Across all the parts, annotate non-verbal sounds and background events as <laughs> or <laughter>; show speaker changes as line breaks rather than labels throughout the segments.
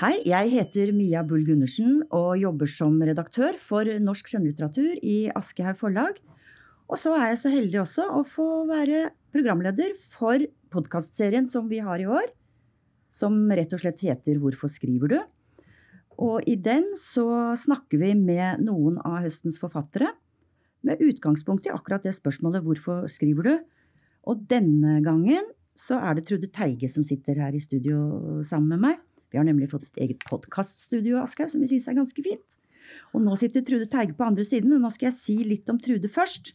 Hei, jeg heter Mia Bull Gundersen og jobber som redaktør for norsk skjønnlitteratur i Aschehoug forlag. Og så er jeg så heldig også å få være programleder for podkastserien som vi har i år, som rett og slett heter Hvorfor skriver du? Og i den så snakker vi med noen av høstens forfattere, med utgangspunkt i akkurat det spørsmålet Hvorfor skriver du? Og denne gangen så er det Trude Teige som sitter her i studio sammen med meg. Vi har nemlig fått et eget podkaststudio, Aschehoug, som vi syns er ganske fint. Og nå sitter Trude Teige på andre siden, og nå skal jeg si litt om Trude først.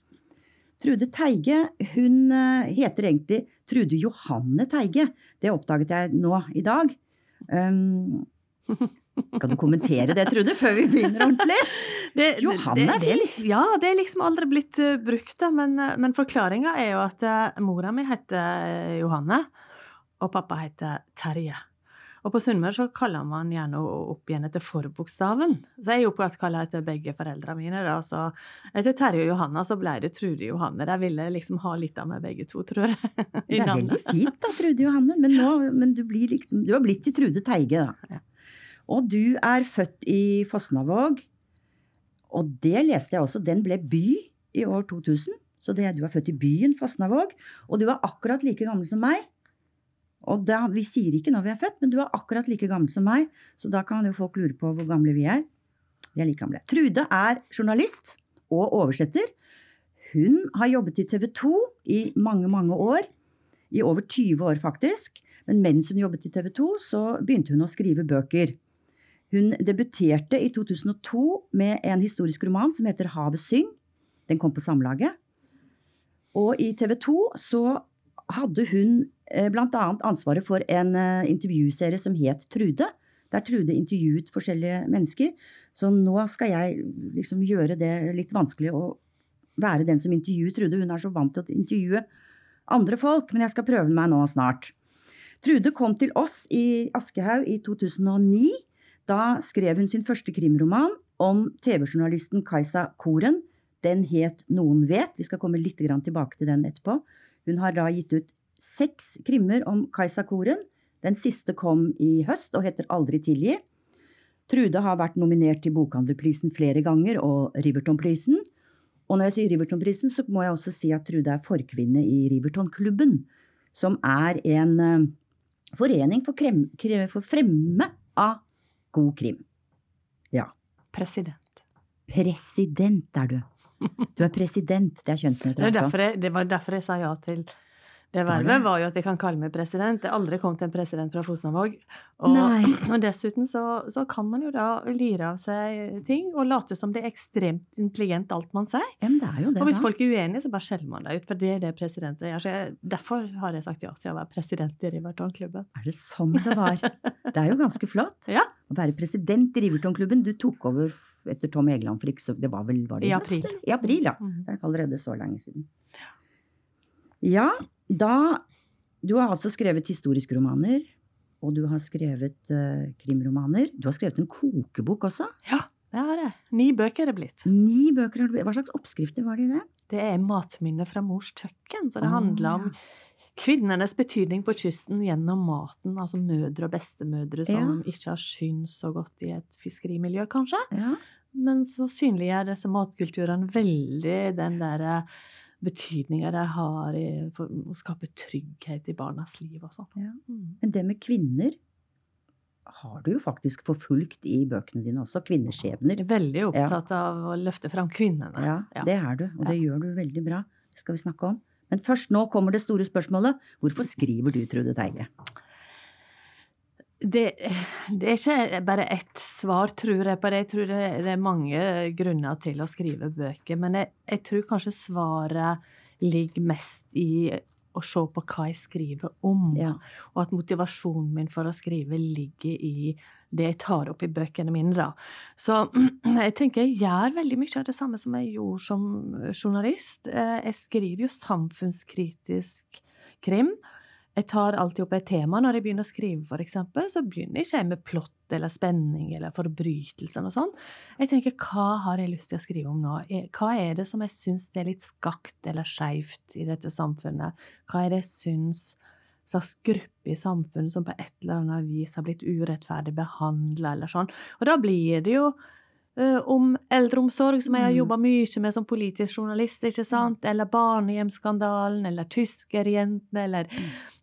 Trude Teige hun eh, heter egentlig Trude Johanne Teige. Det oppdaget jeg nå i dag. Um, kan du kommentere det, Trude, før vi begynner ordentlig? <laughs>
Det,
Johanne er fint.
Ja, det er liksom aldri blitt uh, brukt, da. Men, uh, men forklaringa er jo at mora mi heter Johanne, og pappa heter Terje. Og på Sunnmøre så kaller man gjerne opp igjen etter forbokstaven. Så jeg er opptatt kaller etter begge foreldrene mine. Da. Så etter Terje og Johanna så ble det Trude Johanne. De ville liksom ha litt av meg begge to, tror jeg. <laughs>
det er veldig fint da, Trude Johanne. Men, nå, men du, liksom, du, har blitt til Trude Teige, da. Og du er født i Fosnavåg. Og det leste jeg også. Den ble by i år 2000. Så det, du er født i byen Fosnavåg. Og du er akkurat like gammel som meg. Og da, vi sier ikke når vi er født, men du er akkurat like gammel som meg, så da kan jo folk lure på hvor gamle vi er. Vi er like gamle. Trude er journalist og oversetter. Hun har jobbet i TV 2 i mange, mange år. I over 20 år, faktisk. Men mens hun jobbet i TV 2, så begynte hun å skrive bøker. Hun debuterte i 2002 med en historisk roman som heter Havet syng. Den kom på Samlaget. Og i TV 2 så hadde hun bl.a. ansvaret for en eh, intervjuserie som het Trude. Der Trude intervjuet forskjellige mennesker. Så nå skal jeg liksom gjøre det litt vanskelig å være den som intervjuer Trude. Hun er så vant til å intervjue andre folk, men jeg skal prøve meg nå snart. Trude kom til oss i Aschehoug i 2009. Da skrev hun sin første krimroman om TV-journalisten Kajsa Koren. Den het Noen vet. Vi skal komme litt tilbake til den etterpå. Hun har da gitt ut seks krimmer om Kajsa Koren. Den siste kom i høst og heter Aldri tilgi. Trude har vært nominert til Bokhandlerprisen flere ganger og Rivertonprisen. Og når jeg sier Rivertonprisen, så må jeg også si at Trude er forkvinne i Rivertonklubben, som er en uh, forening for, krem, for, fremme av god krim. Ja.
President.
President er du. Du er president. Det er kjønnsnøytralt.
Det, det var derfor jeg sa ja til det vervet var jo at de kan kalle meg president. Det er aldri kommet en president fra Fosnavåg. Og, <clears throat> og, dessuten så, så, kan man jo da lire av seg ting og late som det er ekstremt intelligent alt man sier.
Men det er jo det,
og hvis
da.
folk er uenige, så bare skjeller man deg ut. For det er det presidenten gjør. Så jeg, derfor har jeg sagt ja til å være president i Rivertonklubben.
Er det sånn det var? Det er jo ganske flott. <laughs>
ja.
Å være president i Rivertonklubben. Du tok over etter Tom Egeland for ikke så Det var vel var det
I april.
I april, ja. Mm. Det er ikke allerede så lenge siden. Ja, da Du har altså skrevet historiske romaner, og du har skrevet uh, krimromaner. Du har skrevet en kokebok også?
Ja, det har jeg. Ni bøker er det blitt.
Ni bøker har det blitt. Hva slags oppskrifter var det i det?
Det er matminner fra mors kjøkken, så det oh, handler om kvinnenes betydning på kysten gjennom maten. Altså mødre og bestemødre som ja. ikke har syns så godt i et fiskerimiljø, kanskje.
Ja.
Men så synliggjør disse matkulturene veldig den derre betydninga det har i, for å skape trygghet i barnas liv og sånn.
Ja. Mm. Men det med kvinner har du jo faktisk forfulgt i bøkene dine også. Kvinneskjebner.
Veldig opptatt ja. av å løfte fram kvinnene.
Ja, ja. det er du, og det gjør du veldig bra. Det skal vi snakke om. Men først nå kommer det store spørsmålet. Hvorfor skriver du, Trude Teige?
Det, det, er ikke bare ett svar, tror jeg, på det. Jeg tror det, det er mange grunner til å skrive bøker. Men jeg, jeg, tror kanskje svaret ligger mest i å se på hva jeg skriver om.
Ja.
Og at motivasjonen min for å skrive ligger i det jeg tar opp i bøkene mine. da. Så <clears throat> jeg tenker jeg gjør veldig mye av det samme som jeg gjorde som journalist. Eh, jeg skriver jo samfunnskritisk krim. Jeg tar alltid opp et tema når jeg begynner å skrive, for eksempel. Så begynner jeg ikke med plott eller spenning eller forbrytelse og sånn. Jeg tenker hva har jeg lyst til å skrive om nå? Hva er det som jeg syns er litt skakt eller skeivt i dette samfunnet? Hva er det jeg syns slags gruppe i samfunnet som på et eller annet vis har blitt urettferdig behandla, eller sånn. Og da blir det jo om eldreomsorg, som jeg har
Mm.
jobba mye med som politisk journalist, ikke sant, eller barnehjemsskandalen, eller tyskerjentene, eller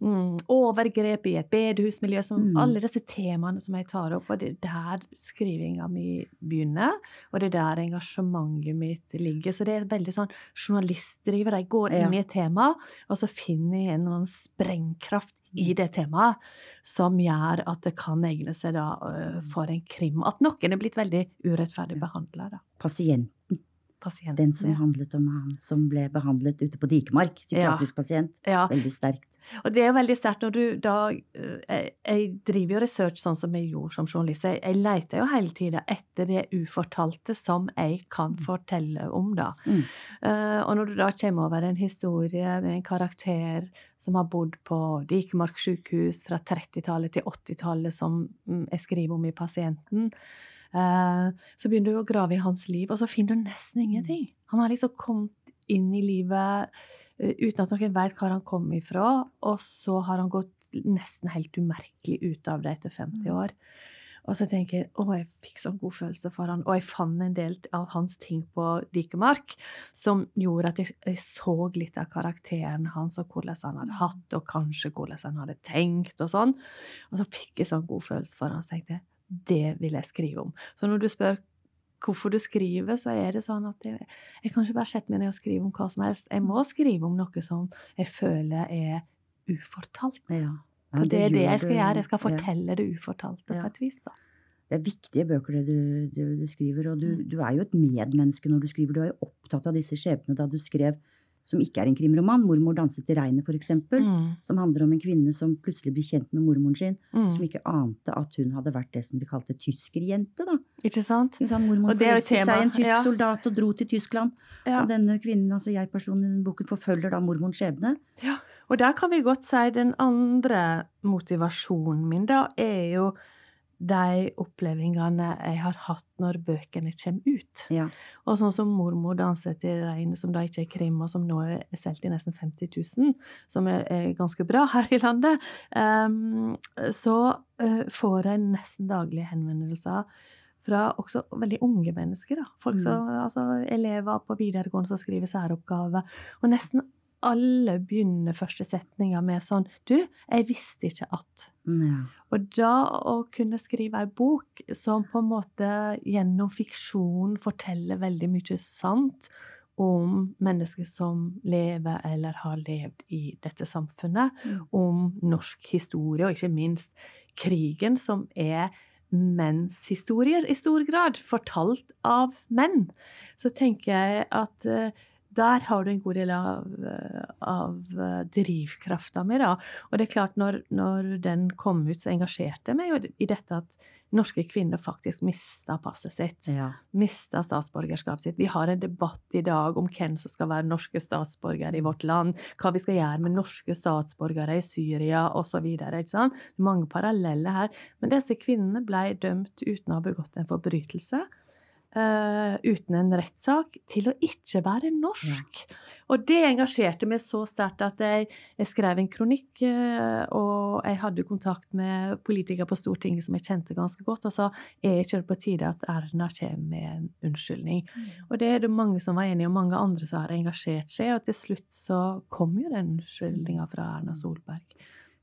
mm, overgrep i et bedehusmiljø, som
Mm.
alle disse temaene som jeg tar opp, og det er der skrivinga mi begynner, og det er der engasjementet mitt ligger. Så det er veldig sånn journalistdriver. Jeg går inn
Ja.
i et tema, og så finner jeg en annen sprengkraft i det temaet som gjør at det kan egne seg da øh, for en krim. At noen er blitt veldig urettferdig behandla.
Pasienten,
Pasienten.
den som
ja.
handlet om han som ble behandlet ute på Dikemark. Psykiatrisk pasient.
ja.
Veldig sterkt.
Og det er veldig sterkt når du da jeg, jeg driver jo research sånn som jeg gjorde som journalist. Jeg, jeg leter jo hele tida etter det ufortalte som jeg kan fortelle om, da.
Mm.
Uh, og når du da kommer over en historie med en karakter som har bodd på Dikemark sykehus fra 30-tallet til 80-tallet, som mm, jeg skriver om i Pasienten, uh, så begynner du å grave i hans liv, og så finner du nesten ingenting. Han har liksom kommet inn i livet eh, uten at noen vet hvor han kom ifra, og så har han gått nesten helt umerkelig ut av det etter 50
Mm.
år. Og så tenker jeg å, jeg fikk sånn god følelse for han, og jeg fant en del av hans ting på Dikemark som gjorde at jeg, jeg så litt av karakteren hans, og hvordan han hadde hatt, og kanskje hvordan han hadde tenkt, og sånn. Og så fikk jeg sånn god følelse for han, så tenkte jeg det vil jeg skrive om. Så når du spør hvorfor du skriver, så er det sånn at jeg, jeg kan ikke bare sette meg ned og skrive om hva som helst. Jeg må skrive om noe som jeg føler er ufortalt.
Ja.
For det er det jeg skal gjøre. Jeg skal fortelle det ufortalte på et vis. da.
Det er viktige bøker det du, du, du skriver, og du,
Mm.
du er jo et medmenneske når du skriver. Du er jo opptatt av disse skjebnene da du skrev, som ikke er en krimroman, 'Mormor danset i regnet', eksempel,
Mm.
som handler om en kvinne som plutselig blir kjent med mormoren sin,
Mm.
som ikke ante at hun hadde vært det som de kalte tyskerjente, da.
Ikke sant?
Ikke sant? Mormoren forelsket seg i en tysk
ja.
soldat og dro til Tyskland,
Ja.
og denne kvinnen, altså jeg-personen i den boken, forfølger da mormorens skjebne.
Ja, og der kan vi godt si den andre motivasjonen min, da, er jo de opplevelsene jeg har hatt når bøkene kommer ut.
Ja.
Og sånn som 'Mormor danser til regnet', som da ikke er krim, og som nå er solgt i nesten 50 000, som er, er ganske bra her i landet, um, så uh, får jeg nesten daglige henvendelser fra også veldig unge mennesker. Da. Folk som, altså elever på videregående som skriver særoppgaver. Og nesten alle begynner første setninga med sånn Du, jeg visste ikke at
Ja.
og da å kunne skrive ei bok som på en måte gjennom fiksjon forteller veldig mye sant om mennesker som lever eller har levd i dette samfunnet,
Mm.
om norsk historie, og ikke minst krigen, som er menns historier i stor grad, fortalt av menn, så tenker jeg at eh, der har du en god del av, av eh, drivkrafta mi, da. Og det er klart, når, når den kom ut, så engasjerte jeg meg i dette at norske kvinner faktisk mista passet sitt.
ja.
Mista statsborgerskapet sitt. Vi har en debatt i dag om hvem som skal være norske statsborgere i vårt land. Hva vi skal gjøre med norske statsborgere i Syria osv. Mange paralleller her. Men disse kvinnene ble dømt uten å ha begått en forbrytelse. Eh, uten en rettssak, til å ikke være norsk. Og det engasjerte meg så sterkt at jeg, jeg skrev en kronikk, uh, og jeg hadde kontakt med politikere på Stortinget som jeg kjente ganske godt, og sa er ikke det på tide at Erna kommer med en unnskyldning? Og det er det mange som var enige, og mange andre som har engasjert seg, og til slutt så kom jo den unnskyldninga fra Erna Solberg.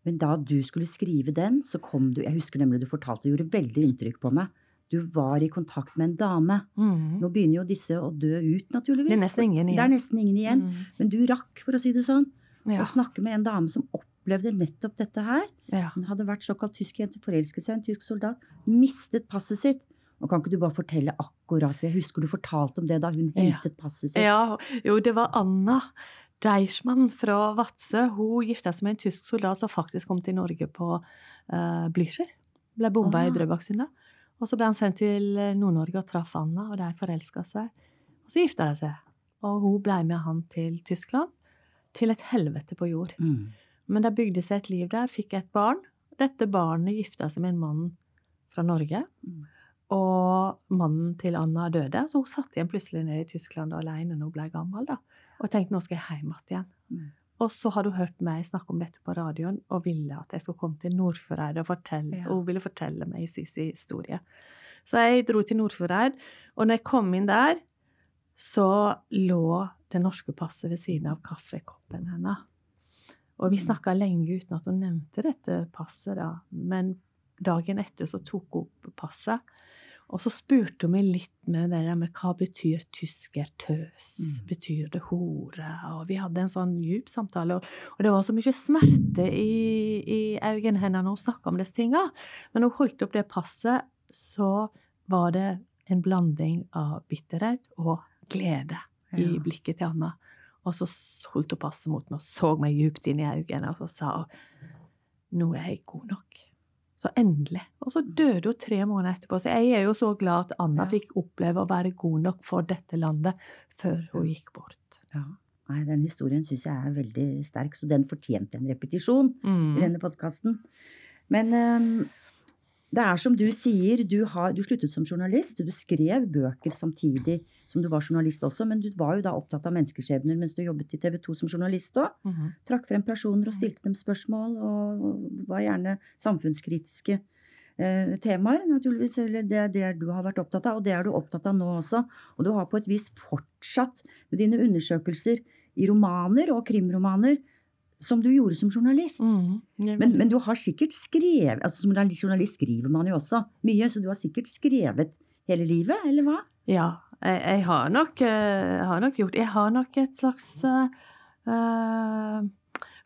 Men da du skulle skrive den, så kom du Jeg husker nemlig du fortalte, det gjorde veldig inntrykk på meg. Du var i kontakt med en dame.
Mm.
Nå begynner jo disse å dø ut, naturligvis.
Det er nesten ingen igjen.
nesten ingen igjen.
Mm.
Men du rakk, for å si det sånn,
Ja.
å snakke med en dame som opplevde nettopp dette her.
ja.
Hun hadde vært såkalt tysk jente, forelsket seg i en tysk soldat, mistet passet sitt. Og kan ikke du bare fortelle akkurat, for jeg husker du fortalte om det da hun
Ja.
passet sitt.
Ja, jo, det var Anna Deichman fra Vadsø. Hun gifta seg med en tysk soldat som faktisk kom til Norge på uh, Blücher. Ble bomba i
Ah.
Drøbaksundet. Og så ble han sendt til eh, Nord-Norge og traff Anna, og de forelska seg. Og så gifta de seg. Og hun ble med han til Tyskland. Til et helvete på jord.
Mm.
Men de bygde seg et liv der, fikk et barn. Dette barnet gifta seg med en mann fra Norge.
Mm.
Og mannen til Anna døde, så hun satt igjen plutselig nede i Tyskland alene når hun ble gammel. da. Og tenkte nå skal jeg hjem igjen.
Mm.
Og så har du hørt meg snakke om dette på radioen og ville at jeg skulle komme til Nordfjordeid og fortelle,
Ja.
og hun ville fortelle meg sin historie. Så jeg dro til Nordfjordeid, og når jeg kom inn der, så lå det norske passet ved siden av kaffekoppen hennes. Og vi
Mm.
snakka lenge uten at hun nevnte dette passet, da. Men dagen etter så tok hun opp passet. Og så spurte hun meg litt med det der med hva betyr tyskertøs?
Mm.
Betyr det hore? Og vi hadde en sånn djup samtale. Og, og det var så mye smerte i, i øynene hennes når hun snakka om disse tinga. Men når hun holdt opp det passet, så var det en blanding av bitterhet og glede i
Ja.
blikket til Anna. Og så holdt hun passet mot meg og så meg djupt inn i øynene og så sa hun nå er jeg god nok. Så endelig. Og så døde hun tre måneder etterpå. Så jeg er jo så glad at Anna
Ja.
fikk oppleve å være god nok for dette landet før hun gikk bort.
Ja. Nei, den historien syns jeg er veldig sterk, så den fortjente en repetisjon i
Mm.
denne podkasten. Men ehm, det er som du sier, du, har, du sluttet som journalist. Du skrev bøker samtidig som du var journalist også, men du var jo da opptatt av menneskeskjebner mens du jobbet i TV 2 som journalist òg.
Mhm.
Trakk frem personer og stilte dem spørsmål, og var gjerne samfunnskritiske eh, temaer, naturligvis. Eller det er det du har vært opptatt av, og det er du opptatt av nå også. Og du har på et vis fortsatt med dine undersøkelser i romaner og krimromaner som du gjorde som journalist.
Mm,
Men, men du har sikkert skrevet altså Som journalist skriver man jo også mye, så du har sikkert skrevet hele livet, eller hva?
Ja, jeg, jeg, har nok, eh, jeg har nok gjort Jeg har nok et slags eh, eh,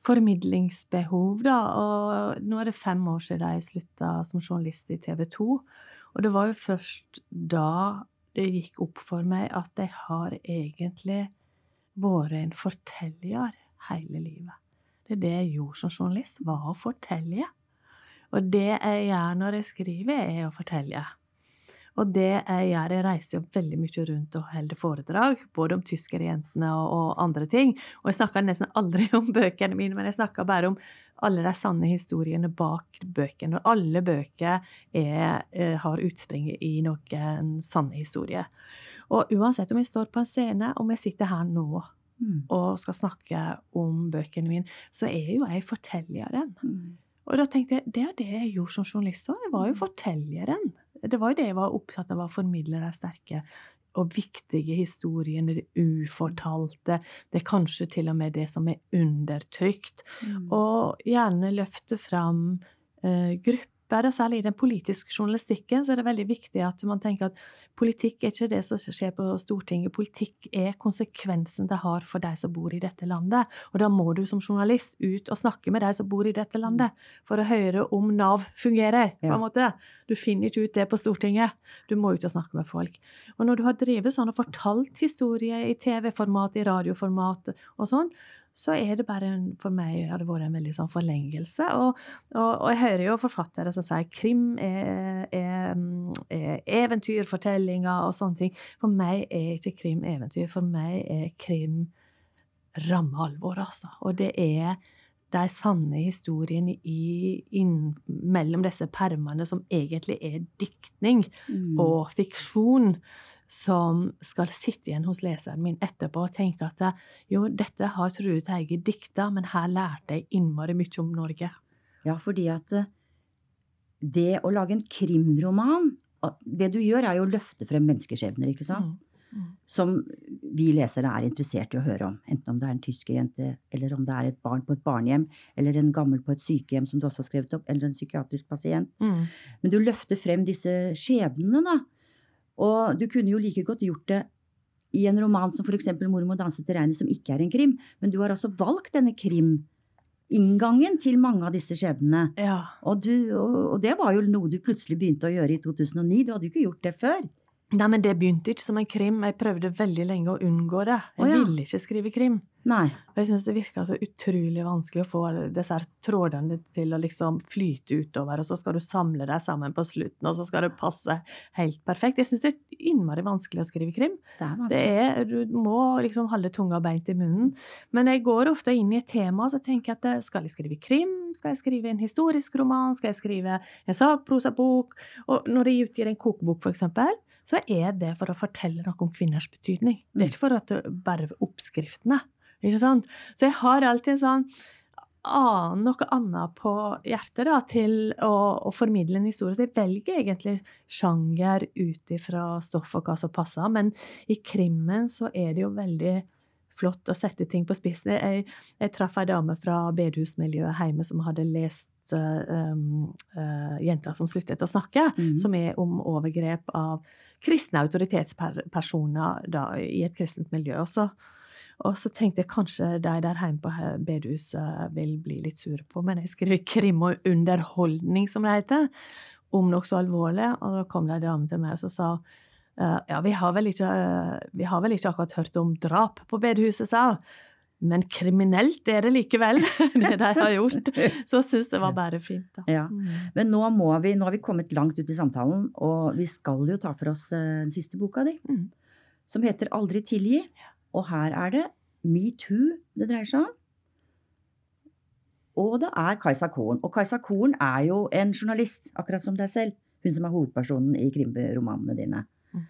formidlingsbehov, da. Og nå er det fem år siden jeg slutta som journalist i TV 2. Og det var jo først da det gikk opp for meg at jeg har egentlig vært en forteller hele livet. Det er det jeg gjorde som journalist, var å fortelle. Og det jeg gjør når jeg skriver, er å fortelle. Og det jeg gjør, jeg reiser jo veldig mye rundt og holder foredrag, både om tyskerjentene og, og andre ting. Og jeg snakker nesten aldri om bøkene mine, men jeg snakker bare om alle de sanne historiene bak bøkene. Og alle bøker er, eh, har utspring i noen sanne historier. Og uansett om jeg står på en scene, om jeg sitter her nå
Mm.
og skal snakke om bøkene mine, så er jo jeg fortelleren.
Mm.
Og da tenkte jeg, det er det jeg gjorde som journalist òg. Jeg var jo fortelleren. Det var jo det jeg var opptatt av, å formidle de sterke og viktige historiene, det ufortalte, det er kanskje til og med det som er undertrykt.
Mm.
Og gjerne løfte fram eh, grupper, og særlig i den politiske journalistikken, så er det veldig viktig at man tenker at politikk er ikke det som skjer på Stortinget. Politikk er konsekvensen det har for de som bor i dette landet. Og da må du som journalist ut og snakke med de som bor i dette landet, for å høre om Nav fungerer. på en måte. Du finner ikke ut det på Stortinget. Du må ut og snakke med folk. Og når du har drevet sånn og fortalt historier i TV-format, i radioformat og sånn, så er det bare en, for meg har det vært en veldig sånn forlengelse. Og, og, og jeg hører jo forfattere som sier krim er, er, er eventyrfortellinger og sånne ting. For meg er ikke krim eventyr. For meg er krim ramme alvor, altså. Og det er de sanne historiene i, inn, mellom disse permene som egentlig er diktning
Mm.
og fiksjon som skal sitte igjen hos leseren min etterpå og tenke at jo, dette har Trude Teige dikta, men her lærte jeg innmari mye om Norge.
Ja, fordi at eh, det å lage en krimroman Det du gjør, er jo å løfte frem menneskeskjebner, ikke sant?
Mm. Mm.
Som vi lesere er interessert i å høre om. Enten om det er en tyskerjente, eller om det er et barn på et barnehjem, eller en gammel på et sykehjem, som du også har skrevet opp, eller en psykiatrisk pasient.
Mm.
Men du løfter frem disse skjebnene, da. Og du kunne jo like godt gjort det i en roman som eksempel 'Mor må danse til regnet', som ikke er en krim. Men du har altså valgt denne krim-inngangen til mange av disse skjebnene.
Ja.
Og, du, og, og det var jo noe du plutselig begynte å gjøre i 2009. Du hadde jo ikke gjort det før.
Nei, men det begynte ikke som en krim. Jeg prøvde veldig lenge å unngå det. Jeg
oh, ja.
ville ikke skrive krim.
Nei.
Jeg syns det virka så utrolig vanskelig å få disse her trådene til å liksom flyte utover, og så skal du samle deg sammen på slutten, og så skal det passe helt perfekt. Jeg syns det er innmari vanskelig å skrive krim.
Det er
Det
vanskelig.
er, du må liksom holde tunga beint i munnen. Men jeg går ofte inn i et tema og så tenker jeg at eh, skal jeg skrive krim? Skal jeg skrive en historisk roman? Skal jeg skrive en sakprosabok? Og når jeg utgir en kokebok, for eksempel, så er det for å fortelle noe om kvinners betydning. Det er ikke for at det bare oppskriftene. Ikke sant? Så jeg har alltid sånn annen, noe annet på hjertet da, til å, å, formidle en historie. Så jeg velger egentlig sjanger ut ifra stoff og hva som passer. Men i krimmen så er det jo veldig flott å sette ting på spissen. Jeg, jeg traff ei dame fra bedehusmiljøet hjemme som hadde lest um, uh, 'Jenta som sluttet å snakke', mm. som er om overgrep av kristne autoritetspersoner da, i et kristent miljø. Og så, og så tenkte jeg kanskje de der hjemme på bedehuset vil bli litt sure på men jeg skriver krim og underholdning, som det heter, om noe så alvorlig. Og da kom det ei dame til meg og sa uh, ja, vi har, vel ikke, uh, vi har vel ikke akkurat hørt om drap på bedehuset, sa hun. Men kriminelt er det likevel, <laughs> det de har gjort. Så jeg syns det var bare fint. Da.
Ja. Mm. Men nå, må vi, nå har vi kommet langt ut i samtalen, og vi skal jo ta for oss eh, den siste boka di, mm. som heter Aldri tilgi. Og her er det metoo det dreier seg om. Og det er Kajsa Korn. Og Kajsa Korn er jo en journalist, akkurat som deg selv. Hun som er hovedpersonen i krimromanene dine. Mm.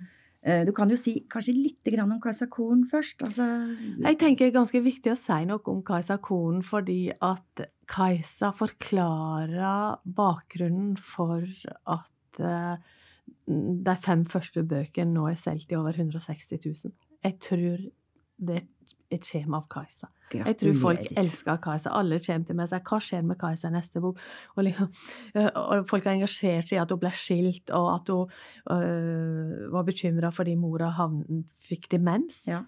Eh, du kan jo si kanskje litt om Kajsa Korn først. Altså,
jeg tenker det er ganske viktig å si noe om Kajsa Korn, fordi at Kajsa forklarer bakgrunnen for at uh, de fem første bøkene nå er solgt i over 160 000. Jeg tror det et skjema av Kajsa. Jeg tror folk elsker Kajsa. Alle kommer til meg og sier 'hva skjer med Kajsa i neste bok'? Og, liksom, <laughs> og, folk har engasjert seg i at hun ble skilt, og at hun øh, var bekymra fordi mora havn, fikk demens. Ja.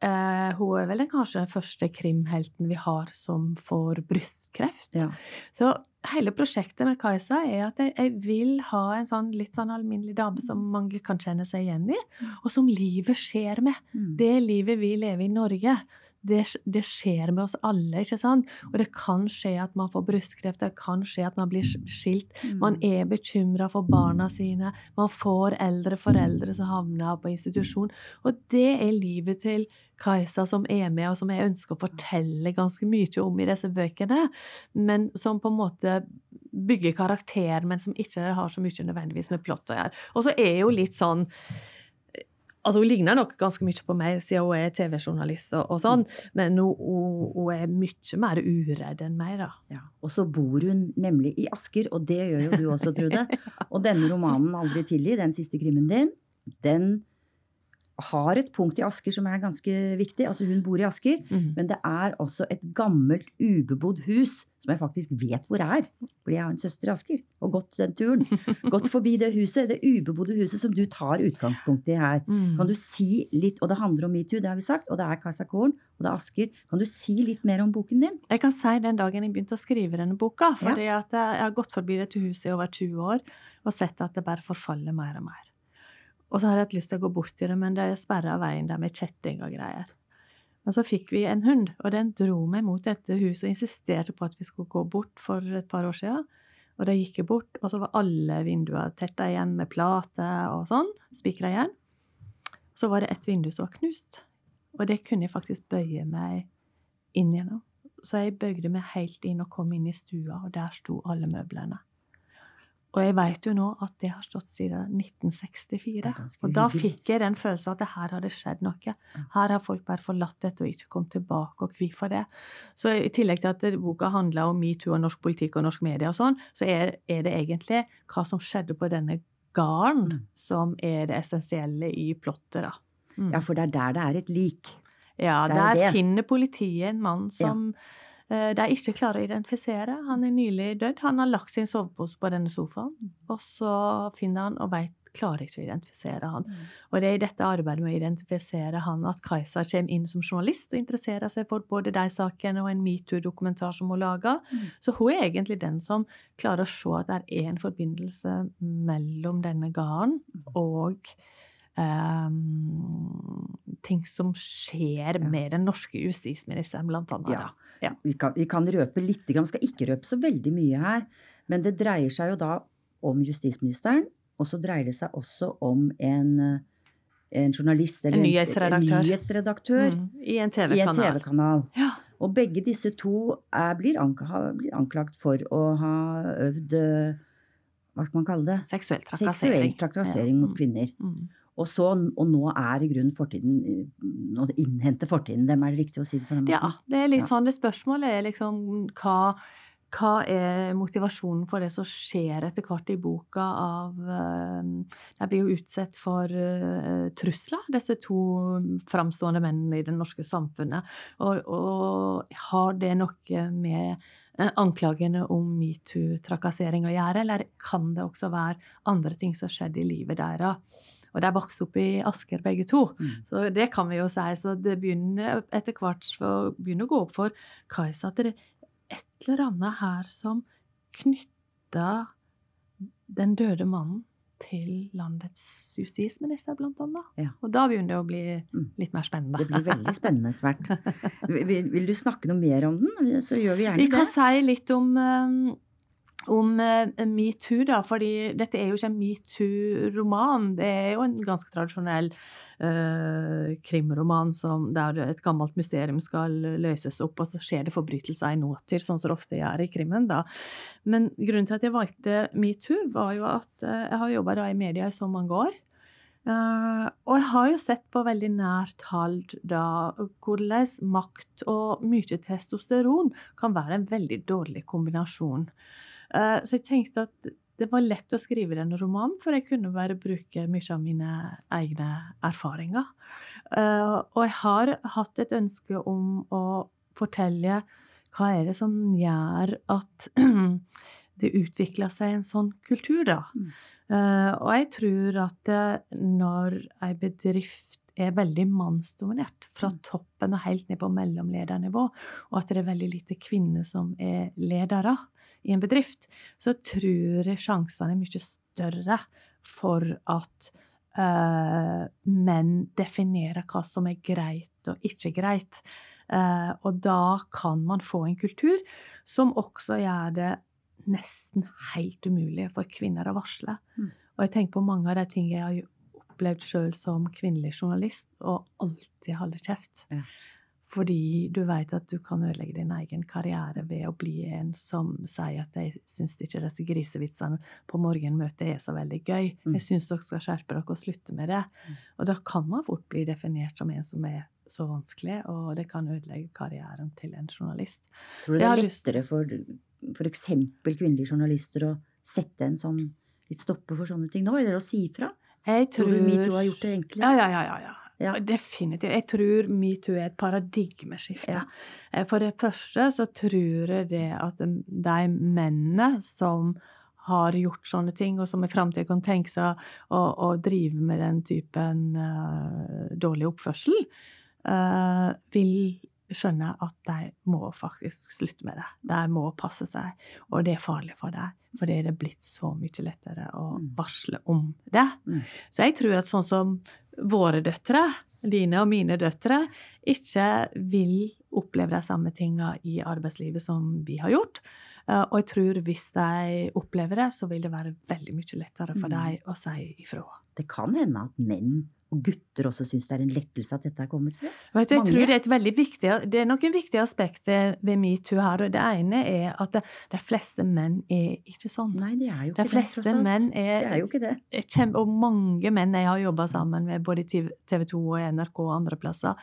Uh, hun er vel den, kanskje den første krimhelten vi har som får brystkreft. Ja. Så hele prosjektet med Kajsa er at jeg, jeg, vil ha en sånn litt sånn alminnelig dame som mange kan kjenne seg igjen i, mm. og som livet skjer med. Mm. Det livet vi lever i Norge. Det, det, skjer med oss alle, ikke sant? Og det kan skje at man får brystkreft, det kan skje at man blir skilt. Man mm. er bekymra for barna sine. Man får eldre foreldre som havner på institusjon. Og det er livet til Kajsa som er med, og som jeg ønsker å fortelle ganske mye om i disse bøkene. Men som på en måte bygger karakter, men som ikke har så mye nødvendigvis med plott å gjøre. Og så er jo litt sånn Altså, Hun ligner nok ganske mye på meg, siden hun er TV-journalist, og, og, sånn, men hun, hun, hun, er mye mer uredd enn meg. da.
Ja, Og så bor hun nemlig i Asker, og det gjør jo du også, Trude. <laughs> Og denne romanen 'Aldri tilgi', den siste krimmen din, den har et punkt i Asker som er ganske viktig. Altså hun bor i Asker, mm. men det er også et gammelt, ubebodd hus som jeg faktisk vet hvor er. Fordi jeg har en søster i Asker og gått den turen. <laughs> gått forbi det huset, det ubebodde huset som du tar utgangspunkt i her. Mm. Kan du si litt, Og det handler om metoo, det har vi sagt, og det er Kajsa Korn, og det er Asker. Kan du si litt mer om boken din?
Jeg kan si den dagen jeg begynte å skrive denne boka. fordi ja. jeg har gått forbi dette huset i over 20 år og sett at det bare forfaller mer og mer. Og så hadde jeg hatt lyst til å gå bort til det, men det sperra veien der med kjetting og greier. Men så fikk vi en hund, og den dro meg mot dette huset og insisterte på at vi skulle gå bort for et par år siden. Og da gikk jeg bort, og så var alle vinduer tetta igjen med plate og sånn. Spikra igjen. Så var det ett vindu som var knust, og det kunne jeg faktisk bøye meg inn gjennom. Så jeg bøyde meg helt inn og kom inn i stua, og der sto alle møblene. Og jeg veit jo nå at det har stått siden 1964. Og da fikk jeg den følelsen at det her har det skjedd noe. Her har folk bare forlatt dette og ikke kommet tilbake, og hvorfor det? Så i tillegg til at boka handler om metoo og norsk politikk og norsk media og sånn, så er, er, det egentlig hva som skjedde på denne gården, mm. som er det essensielle i plottet, da.
Mm. Ja, for det er der det er et lik.
Ja, der finner politiet en mann som ja de ikke klarer å identifisere. Han er nylig dødd. Han har lagt sin sovepose på denne sofaen, og så finner han og vet, klarer ikke å identifisere han. Mm. Og det er i dette arbeidet med å identifisere han at Kajsa kommer inn som journalist og interesserer seg for både de sakene og en metoo-dokumentar som hun lager. Mm. Så hun er egentlig den som klarer å se at det er en forbindelse mellom denne gården mm. og um, ting som skjer med den norske justisministeren, blant annet.
Ja. Ja. Vi, kan, vi, kan, røpe litt, vi skal ikke røpe så veldig mye her. Men det dreier seg jo da om justisministeren, og så dreier det seg også om en, en journalist eller
en nyhetsredaktør,
en nyhetsredaktør mm,
i en TV-kanal.
TV ja. Og begge disse to er, blir, anklagt for å ha øvd hva skal man kalle det?
Seksuell trakassering.
Seksuell trakassering mot kvinner. Mm. Og, så, og nå er i grunnen fortiden Nå innhenter fortiden dem, er det riktig å si det på den måten?
Ja, det er litt sånn det spørsmålet er liksom hva, hva er motivasjonen for det som skjer etter hvert i boka av eh, De blir jo utsatt for eh, trusler, disse to framstående mennene i det norske samfunnet. Og, og har det noe med eh, anklagene om metoo-trakassering å gjøre, eller kan det også være andre ting som har skjedd i livet deres? Og de vokste opp i Asker begge to.
Mm.
Så det kan vi jo si. Så det begynner etter hvert å begynne å gå opp for Kajsa at det er et eller annet her som knytter den døde mannen til landets justisminister, blant annet.
Ja.
Og da begynner det å bli
Mm.
litt mer spennende.
Det blir veldig spennende etter hvert. <laughs> Vil, vil du snakke noe mer om den, så gjør vi gjerne
Vi
det.
kan si litt om, eh, om eh, metoo, da. fordi dette er jo ikke en metoo-roman. Det er jo en ganske tradisjonell uh, krimroman som, der et gammelt mysterium skal løses opp, og så skjer det forbrytelser i nåtid, sånn som det ofte gjør i krimmen. da. Men grunnen til at jeg valgte metoo, var jo at uh, jeg har jobba i media i så mange år. Uh, og jeg har jo sett på veldig nært hold da hvordan makt og mye testosteron kan være en veldig dårlig kombinasjon. Eh, så jeg tenkte at det var lett å skrive en romanen, for jeg kunne bare bruke mye av mine egne erfaringer. Eh, og jeg har hatt et ønske om å fortelle hva er det som gjør at <clears throat> det utvikler seg en sånn kultur, da.
Mm.
Eh, og jeg tror at når ei bedrift er veldig mannsdominert, fra
Mm.
toppen og helt ned på mellomledernivå, og at det er veldig lite kvinner som er ledere i en bedrift, så tror jeg sjansene er mye større for at uh, menn definerer hva som er greit og ikke greit. Uh, og da kan man få en kultur som også gjør det nesten helt umulig for kvinner å varsle.
Mm.
Og jeg tenker på mange av de tingene jeg har opplevd sjøl som kvinnelig journalist, og alltid holde kjeft.
Ja.
Fordi du vet at du kan ødelegge din egen karriere ved å bli en som sier at jeg syns ikke disse grisevitsene på morgenmøtet er så veldig gøy.
Mm.
Jeg syns dere skal skjerpe dere og slutte med det.
Mm.
Og da kan man fort bli definert som en som er så vanskelig, og det kan ødelegge karrieren til en journalist.
Tror du det er lettere for f.eks. kvinnelige journalister å sette en sånn litt stopper for sånne ting nå, eller å si fra?
Jeg
Tror du metoo har gjort det enklere?
Ja, ja, ja. ja, ja. Definitivt. Jeg tror metoo er et paradigmeskifte.
Ja.
Eh, For det første så tror jeg det at de mennene som har gjort sånne ting, og som i framtida kan tenke seg å, å drive med den typen uh, dårlig oppførsel, uh, vil skjønne at de må faktisk slutte med det. De må passe seg, og det er farlig for dem. Fordi det er blitt så mye lettere å
Mm.
varsle om det.
Mm.
Så jeg tror at sånn som våre døtre, dine og mine døtre, ikke vil oppleve de samme tinga i arbeidslivet som vi har gjort. Eh, Og jeg tror hvis de opplever det, så vil det være veldig mye lettere for
Mm.
dem å si ifra.
Det kan hende at menn og gutter også syns det er en lettelse at dette er kommet frem.
Vet du, jeg tror det er et veldig viktig, det er noen viktige aspekter ved metoo her. og Det ene er at det, de fleste menn er ikke sånn.
Nei, de er jo ikke det,
fleste
det,
menn er,
er jo ikke det.
er kjempe, Og mange menn jeg har jobba sammen med, både i TV 2 og NRK og andre plasser,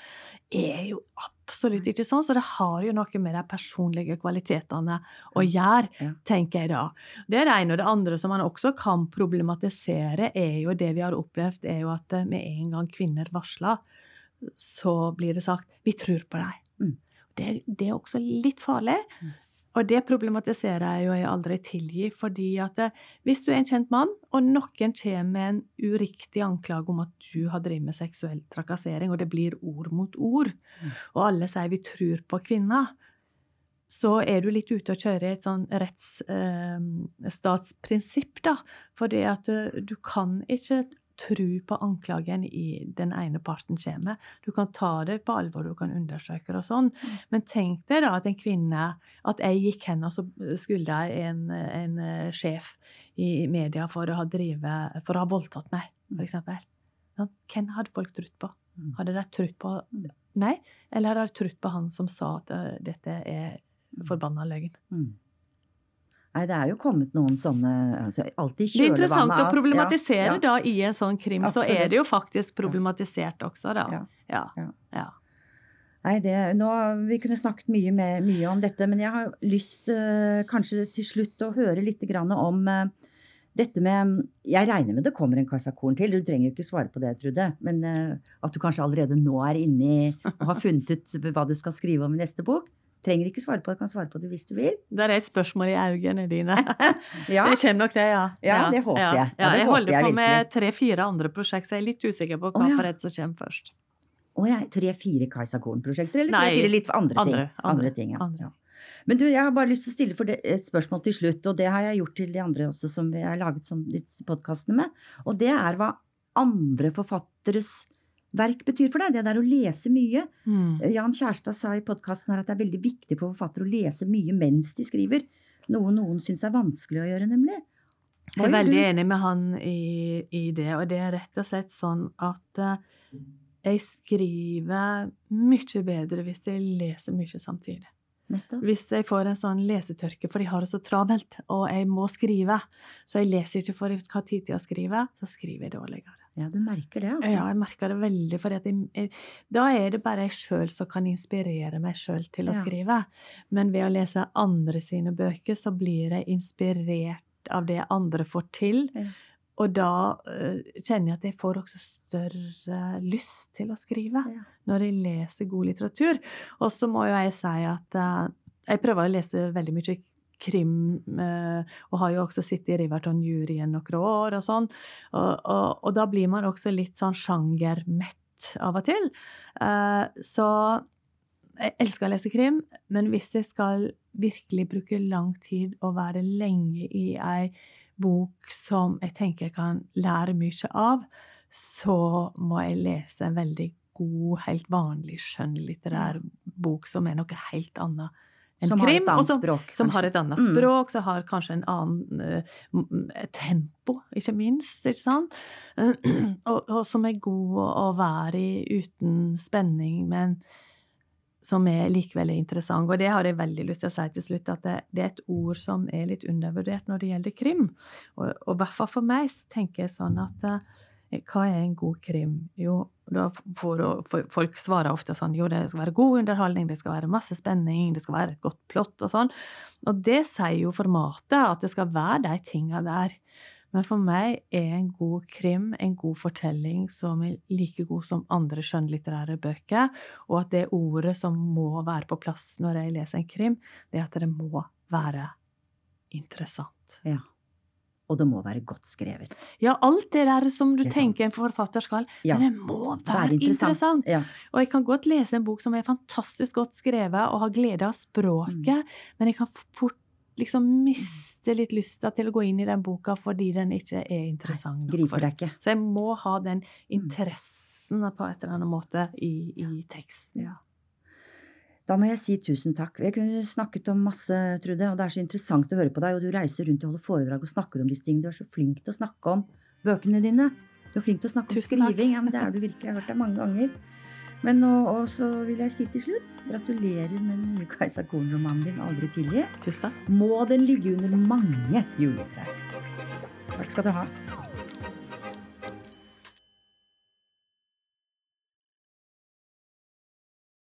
er jo absolutt ikke sånn. Så det har jo noe med de personlige kvalitetene å gjøre,
Ja.
tenker jeg da. Det er det ene. Og det andre som man også kan problematisere, er jo det vi har opplevd, er jo at vi med en gang kvinner varsler, så blir det sagt 'vi tror på deg'.
Mm.
Det, det er også litt farlig.
Mm.
Og det problematiserer jeg jo jeg aldri tilgi, fordi at det, hvis du er en kjent mann, og noen kommer med en uriktig anklage om at du har drevet med seksuell trakassering, og det blir ord mot ord,
Mm.
og alle sier vi tror på kvinner, så er du litt ute og kjører i et sånn rettsstatsprinsipp, da. Fordi at eh, du kan ikke tro på anklagen i den ene parten kommer. Du kan ta det på alvor, du kan undersøke det og sånn. Men tenk deg da at en kvinne At jeg gikk hen og så skulda en, en eh, sjef i media for å ha drivet, for å ha voldtatt meg, for eksempel. Sånn, Hvem hadde folk trodd på?
Mm.
Hadde de trodd på meg, eller hadde de trodd på han som sa at eh, dette er forbanna løgn?
Nei, det er jo kommet noen sånne altså, Alltid
Det er interessant å problematisere
ja, ja.
da i en sånn krim, så er det jo faktisk problematisert også, da.
Ja.
Ja.
Nei, det, nå, Vi kunne snakket mye, med, mye om dette, men jeg har lyst eh, kanskje til slutt å høre litt grann om eh, dette med Jeg regner med det kommer en Kasakorn til. Du trenger jo ikke svare på det, Trude. Men eh, at du kanskje allerede nå er inne i og har funnet ut hva du skal skrive om i neste bok. Trenger ikke svare på det, kan svare på det hvis du vil.
Det er et spørsmål i øynene dine. <laughs>
Ja,
Det kommer nok det, ja.
Ja, det håper jeg. Ja,
Ja,
det
jeg
håper
holder
jeg
på med tre-fire andre prosjekt, så jeg er litt usikker på hva for et som kommer først.
Og ja. tre-fire Kajsa Korn-prosjekter, eller tre-fire litt andre ting?
andre, andre,
ting ja.
andre.
Men du, jeg har bare lyst til å stille for det, et spørsmål til slutt, og det har jeg gjort til de andre også som vi har laget sånn litt podkastene med. Og det er hva andre forfatteres verk betyr for deg. Det der å lese mye.
Mm.
Jan Kjærstad sa i podkasten her at det er veldig viktig for forfattere å lese mye mens de skriver. Noe noen syns er vanskelig å gjøre, nemlig.
Jeg er veldig enig med han i, i det, og det er rett og slett sånn at eh, jeg skriver mye bedre hvis jeg leser mye samtidig.
Nettopp.
Hvis jeg får en sånn lesetørke, for jeg har det så travelt, og jeg må skrive, så jeg leser ikke for jeg har tid til å skrive, så skriver jeg dårligere.
Ja, du merker det, altså.
Ja, jeg merker det veldig, for jeg, jeg, da er det bare jeg sjøl som kan inspirere meg sjøl til å
Ja.
skrive. Men ved å lese andre sine bøker, så blir jeg inspirert av det andre får til.
Ja.
Og da eh, kjenner jeg at jeg får også større lyst til å skrive
Ja.
når jeg leser god litteratur. Og så må jo jeg si at eh, jeg prøver å lese veldig mye krim, eh, og har jo også sittet i Riverton-juryen noen år og sånn. Og, og, og da blir man også litt sånn sjangermett av og til. Så jeg elsker å lese krim, men hvis jeg skal virkelig bruke lang tid og være lenge i ei bok som jeg tenker jeg kan lære mye av, så må jeg lese en veldig god, helt vanlig skjønnlitterær bok som er noe helt annet enn
Som har
krim.
annet
som,
språk,
som har et annet
Mm.
språk, som har kanskje en annen m- tempo, ikke minst. ikke sant? <clears throat> og, og som er god å være i uten spenning, men som er likevel er interessant. Og det har jeg veldig lyst til å si til slutt, at det, det er et ord som er litt undervurdert når det gjelder krim. Og, og i hvert fall for meg så tenker jeg sånn at eh, hva er en god krim? Jo, da får folk svarer ofte sånn jo, det skal være god underholdning, det skal være masse spenning, det skal være et godt plott og sånn. Og det sier jo formatet, at det skal være de tinga der. Men for meg er en god krim en god fortelling som er like god som andre skjønnlitterære bøker, og at det ordet som må være på plass når jeg leser en krim, det er at det må være interessant.
Ja. Og det må være godt skrevet.
Ja, alt det der som du tenker en forfatter skal,
Ja.
men det må være,
Være
interessant.
interessant. Ja.
Og jeg kan godt lese en bok som er fantastisk godt skrevet, og har glede av språket,
Mm.
men jeg kan fort liksom miste litt lysta til å gå inn i den boka fordi den ikke er interessant nok.
Griper deg ikke.
Så jeg må ha den interessen på et eller annet måte i, i teksten.
Ja. Da må jeg si tusen takk. Jeg kunne snakket om masse, Trude, og det er så interessant å høre på deg. Og du reiser rundt og holder foredrag og snakker om disse tingene. Du er så flink til å snakke om bøkene dine. Du er flink til å snakke om
Tusen
skriving. Ja, men det er du virkelig. Jeg har hørt deg mange ganger. Men nå vil jeg si til slutt gratulerer med den nye Kajsa Korn-romanen din 'Aldri
tidlig'.
Må den ligge under mange juletrær. Takk skal du ha.